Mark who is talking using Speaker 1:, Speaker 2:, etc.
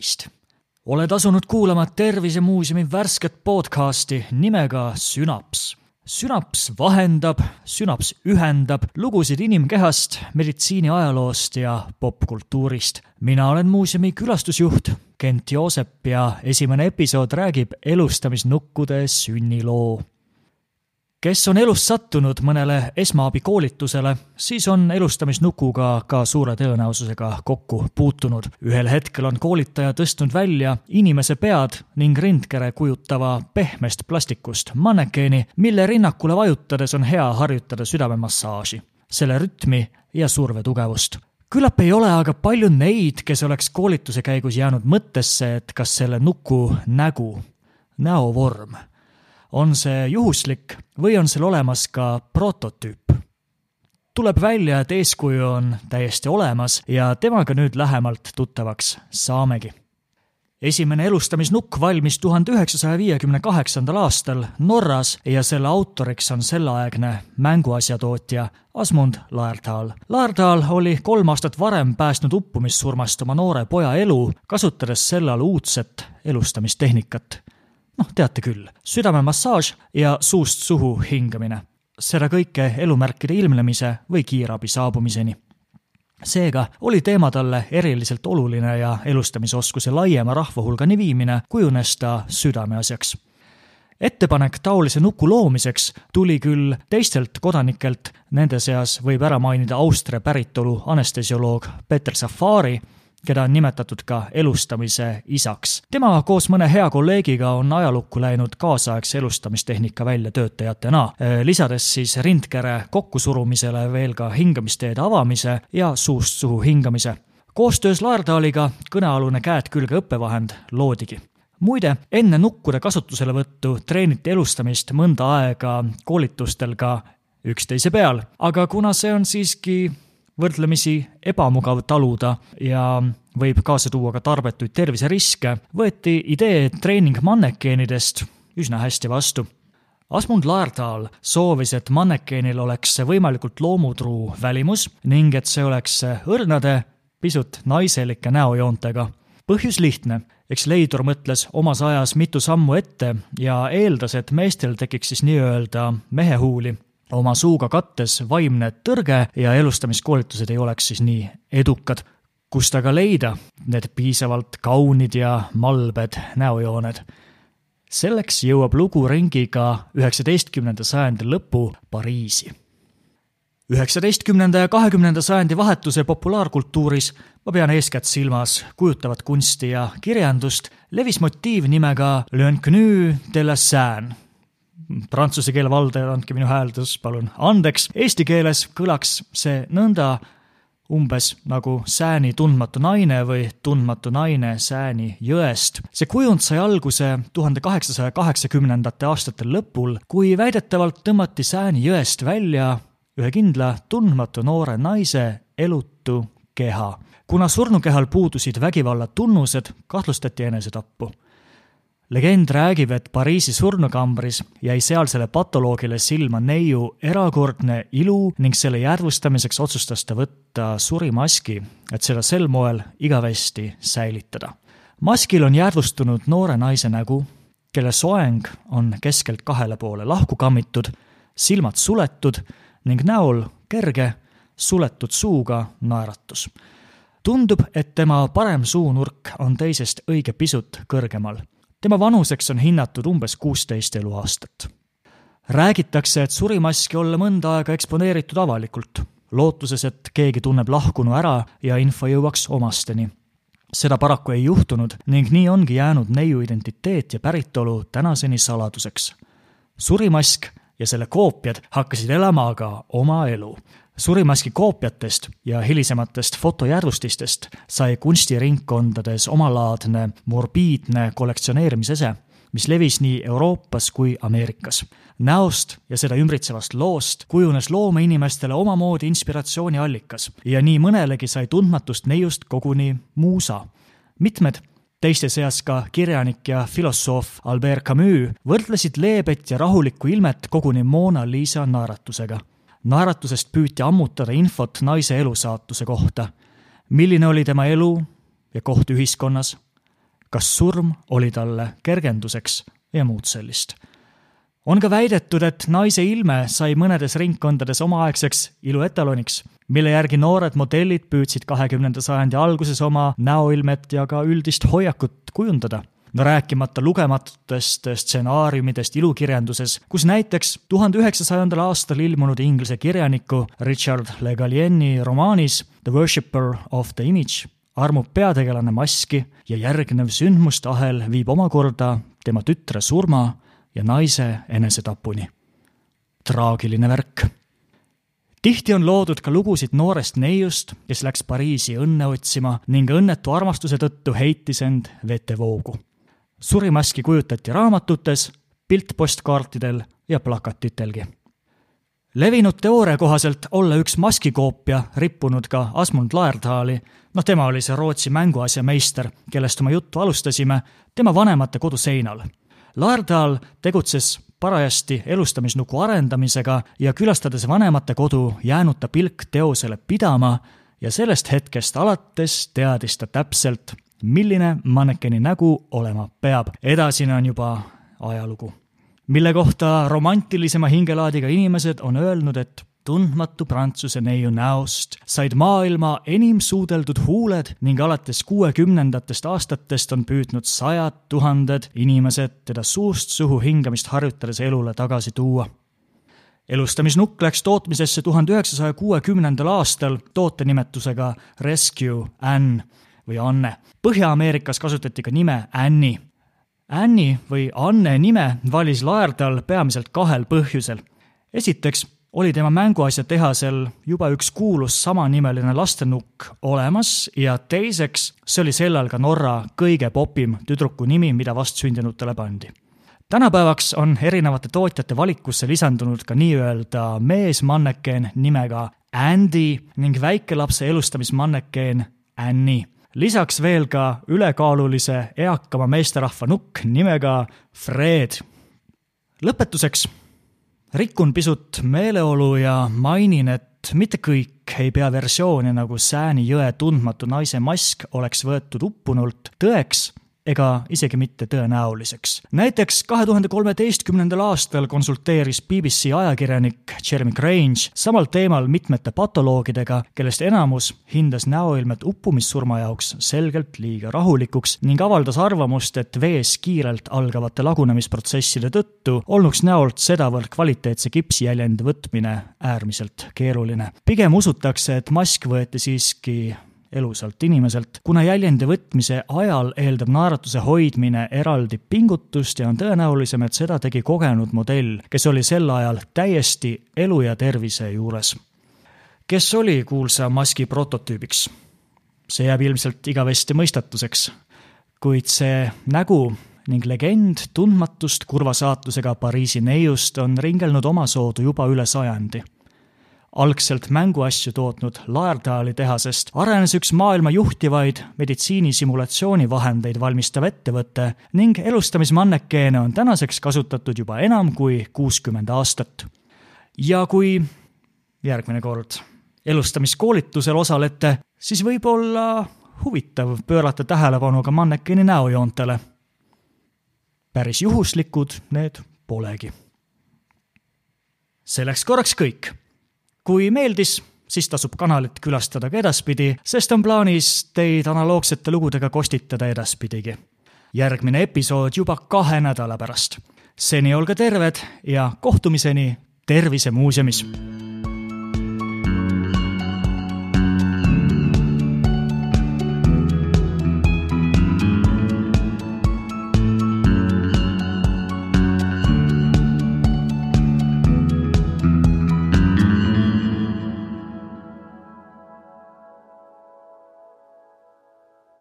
Speaker 1: tervist! oled asunud kuulama Tervisemuuseumi värsket podcasti nimega Sünaps. Sünaps vahendab, Sünaps ühendab lugusid inimkehast, meditsiini ajaloost ja popkultuurist. mina olen muuseumi külastusjuht Kent Joosep ja esimene episood räägib elustamisnukkude sünniloo kes on elus sattunud mõnele esmaabikoolitusele, siis on elustamisnukuga ka suure tõenäosusega kokku puutunud. ühel hetkel on koolitaja tõstnud välja inimese pead ning rindkere kujutava pehmest plastikust mannekeeni, mille rinnakule vajutades on hea harjutada südamemassaaži, selle rütmi ja surve tugevust küllap ei ole aga palju neid, kes oleks koolituse käigus jäänud mõttesse, et kas selle nuku nägu, näovorm on see juhuslik või on seal olemas ka prototüüp? tuleb välja, et eeskuju on täiesti olemas ja temaga nüüd lähemalt tuttavaks saamegi. esimene elustamisnukk valmis tuhande üheksasaja viiekümne kaheksandal aastal Norras ja selle autoriks on selleaegne mänguasjatootja Asmund Laerdahl. Laerdahl oli kolm aastat varem päästnud uppumissurmast oma noore poja elu, kasutades sel ajal uudset elustamistehnikat noh, teate küll, südamemassaaž ja suust suhu hingamine. seda kõike elumärkide ilmnemise või kiirabi saabumiseni. seega oli teema talle eriliselt oluline ja elustamisoskuse laiema rahvahulgani viimine kujunes ta südameasjaks ettepanek taolise nuku loomiseks tuli küll teistelt kodanikelt, nende seas võib ära mainida Austria päritolu anestesioloog Peter Safari, keda on nimetatud ka elustamise isaks. tema koos mõne hea kolleegiga on ajalukku läinud kaasaegse elustamistehnika väljatöötajatena, lisades siis rindkere kokkusurumisele veel ka hingamisteede avamise ja suust suhu hingamise. koostöös Laerdaaliga kõnealune käed külge õppevahend loodigi muide, enne nukkude kasutuselevõttu treeniti elustamist mõnda aega koolitustel ka üksteise peal, aga kuna see on siiski võrdlemisi ebamugav taluda ja võib kaasa tuua ka tarbetuid terviseriske, võeti idee treening mannekeenidest üsna hästi vastu. Asmund Laerdahl soovis, et mannekeenil oleks võimalikult loomutruu välimus ning et see oleks õrnade, pisut naiselike näojoontega. põhjus lihtne, eks leidur mõtles omas ajas mitu sammu ette ja eeldas, et meestel tekiks siis nii-öelda mehehuuli oma suuga kattes vaimne tõrge ja elustamiskoolitused ei oleks siis nii edukad. kust aga leida need piisavalt kaunid ja malbed näojooned? selleks jõuab lugu ringiga üheksateistkümnenda sajandi lõpu Pariisi. üheksateistkümnenda ja kahekümnenda sajandi vahetuse populaarkultuuris, ma pean eeskätt silmas kujutavat kunsti ja kirjandust, levis motiiv nimega L'Inconnu de la Seine prantsuse keele valdaja, andke minu hääldus palun andeks. Eesti keeles kõlaks see nõnda umbes nagu Sääni tundmatu naine või tundmatu naine Sääni jõest. see kujund sai alguse tuhande kaheksasaja kaheksakümnendate aastate lõpul, kui väidetavalt tõmmati Sääni jõest välja ühe kindla tundmatu noore naise elutu keha. kuna surnukehal puudusid vägivalla tunnused, kahtlustati enesetappu legend räägib, et Pariisi surnukambris jäi sealsele patoloogile silma neiu erakordne ilu ning selle jäädvustamiseks otsustas ta võtta surimaski, et seda sel moel igavesti säilitada. maskil on jäädvustunud noore naise nägu, kelle soeng on keskelt kahele poole lahku kammitud, silmad suletud ning näol kerge suletud suuga naeratus. tundub, et tema parem suunurk on teisest õige pisut kõrgemal tema vanuseks on hinnatud umbes kuusteist eluaastat. räägitakse, et suri maski olla mõnda aega eksponeeritud avalikult, lootuses, et keegi tunneb lahkunu ära ja info jõuaks omasteni. seda paraku ei juhtunud ning nii ongi jäänud neiu identiteet ja päritolu tänaseni saladuseks. surimask ja selle koopiad hakkasid elama aga oma elu surimaski koopiatest ja hilisematest fotojärvustistest sai kunstiringkondades omalaadne morbiidne kollektsioneerimisese, mis levis nii Euroopas kui Ameerikas. näost ja seda ümbritsevast loost kujunes loomeinimestele omamoodi inspiratsiooniallikas ja nii mõnelegi sai tundmatust neiust koguni muusa. mitmed teiste seas ka kirjanik ja filosoof Albert Camus võrdlesid leebet ja rahulikku ilmet koguni Mona Lisa naeratusega naeratusest püüti ammutada infot naise elusaatuse kohta. milline oli tema elu ja koht ühiskonnas, kas surm oli talle kergenduseks ja muud sellist. on ka väidetud, et naise ilme sai mõnedes ringkondades omaaegseks ilu etaloniks, mille järgi noored modellid püüdsid kahekümnenda sajandi alguses oma näoilmet ja ka üldist hoiakut kujundada no rääkimata lugematutest stsenaariumidest ilukirjanduses, kus näiteks tuhande üheksasajandal aastal ilmunud inglise kirjaniku Richard Le Gallienne'i romaanis The Worshipper of the Image armub peategelane maski ja järgnev sündmuste ahel viib omakorda tema tütre surma ja naise enesetapuni. traagiline värk. tihti on loodud ka lugusid noorest neiust, kes läks Pariisi õnne otsima ning õnnetu armastuse tõttu heitis end vetevoogu surimaski kujutati raamatutes, piltpostkaartidel ja plakatitelgi. levinud teooria kohaselt olla üks maskikoopia rippunud ka Asmund Laerdali, noh, tema oli see Rootsi mänguasjameister, kellest oma juttu alustasime, tema vanemate koduseinal. Laerdal tegutses parajasti elustamisnuku arendamisega ja külastades vanemate kodu, jäänud ta pilk teosele pidama ja sellest hetkest alates teadis ta täpselt, milline mannekeni nägu olema peab. edasine on juba ajalugu, mille kohta romantilisema hingelaadiga inimesed on öelnud, et tundmatu prantsuse neiu näost said maailma enim suudeldud huuled ning alates kuuekümnendatest aastatest on püüdnud sajad tuhanded inimesed teda suust suhu hingamist harjutades elule tagasi tuua. Elustamisnukk läks tootmisesse tuhande üheksasaja kuuekümnendal aastal tootenimetusega Rescue Anne või Anne. Põhja-Ameerikas kasutati ka nime Annie. Annie või Anne nime valis Laerdal peamiselt kahel põhjusel. esiteks oli tema mänguasjatehasel juba üks kuulus samanimeline lastenukk olemas ja teiseks, see oli sel ajal ka Norra kõige popim tüdruku nimi, mida vastsündinutele pandi tänapäevaks on erinevate tootjate valikusse lisandunud ka nii-öelda meesmannekeen nimega Andy ning väikelapse elustamismannekeen Annie lisaks veel ka ülekaalulise eakama meesterahva nukk nimega Fred. lõpetuseks rikun pisut meeleolu ja mainin, et mitte kõik ei pea versiooni, nagu Sääni jõe tundmatu naise mask oleks võetud uppunult tõeks ega isegi mitte tõenäoliseks. näiteks kahe tuhande kolmeteistkümnendal aastal konsulteeris BBC ajakirjanik Jeremy Grange samal teemal mitmete patoloogidega, kellest enamus hindas näoilmet uppumissurma jaoks selgelt liiga rahulikuks ning avaldas arvamust, et vees kiirelt algavate lagunemisprotsesside tõttu olnuks näolt sedavõrd kvaliteetse kipsijäljendi võtmine äärmiselt keeruline. pigem usutakse, et mask võeti siiski elusalt inimeselt, kuna jäljendi võtmise ajal eeldab naeratuse hoidmine eraldi pingutust ja on tõenäolisem, et seda tegi kogenud modell, kes oli sel ajal täiesti elu ja tervise juures. kes oli kuulsa maski prototüübiks? see jääb ilmselt igavesti mõistatuseks, kuid see nägu ning legend tundmatust kurva saatusega Pariisi neiust on ringelnud omasoodu juba üle sajandi algselt mänguasju tootnud Laerdali tehasest arenes üks maailma juhtivaid meditsiinisimulatsioonivahendeid valmistav ettevõte ning elustamismannekeene on tänaseks kasutatud juba enam kui kuuskümmend aastat. ja kui järgmine kord elustamiskoolitusel osalete, siis võib olla huvitav pöörata tähelepanu ka mannekeeni näojoontele. päris juhuslikud need polegi. selleks korraks kõik kui meeldis, siis tasub kanalit külastada ka edaspidi, sest on plaanis teid analoogsete lugudega kostitada edaspidigi. järgmine episood juba kahe nädala pärast. seni olge terved ja kohtumiseni Tervisemuuseumis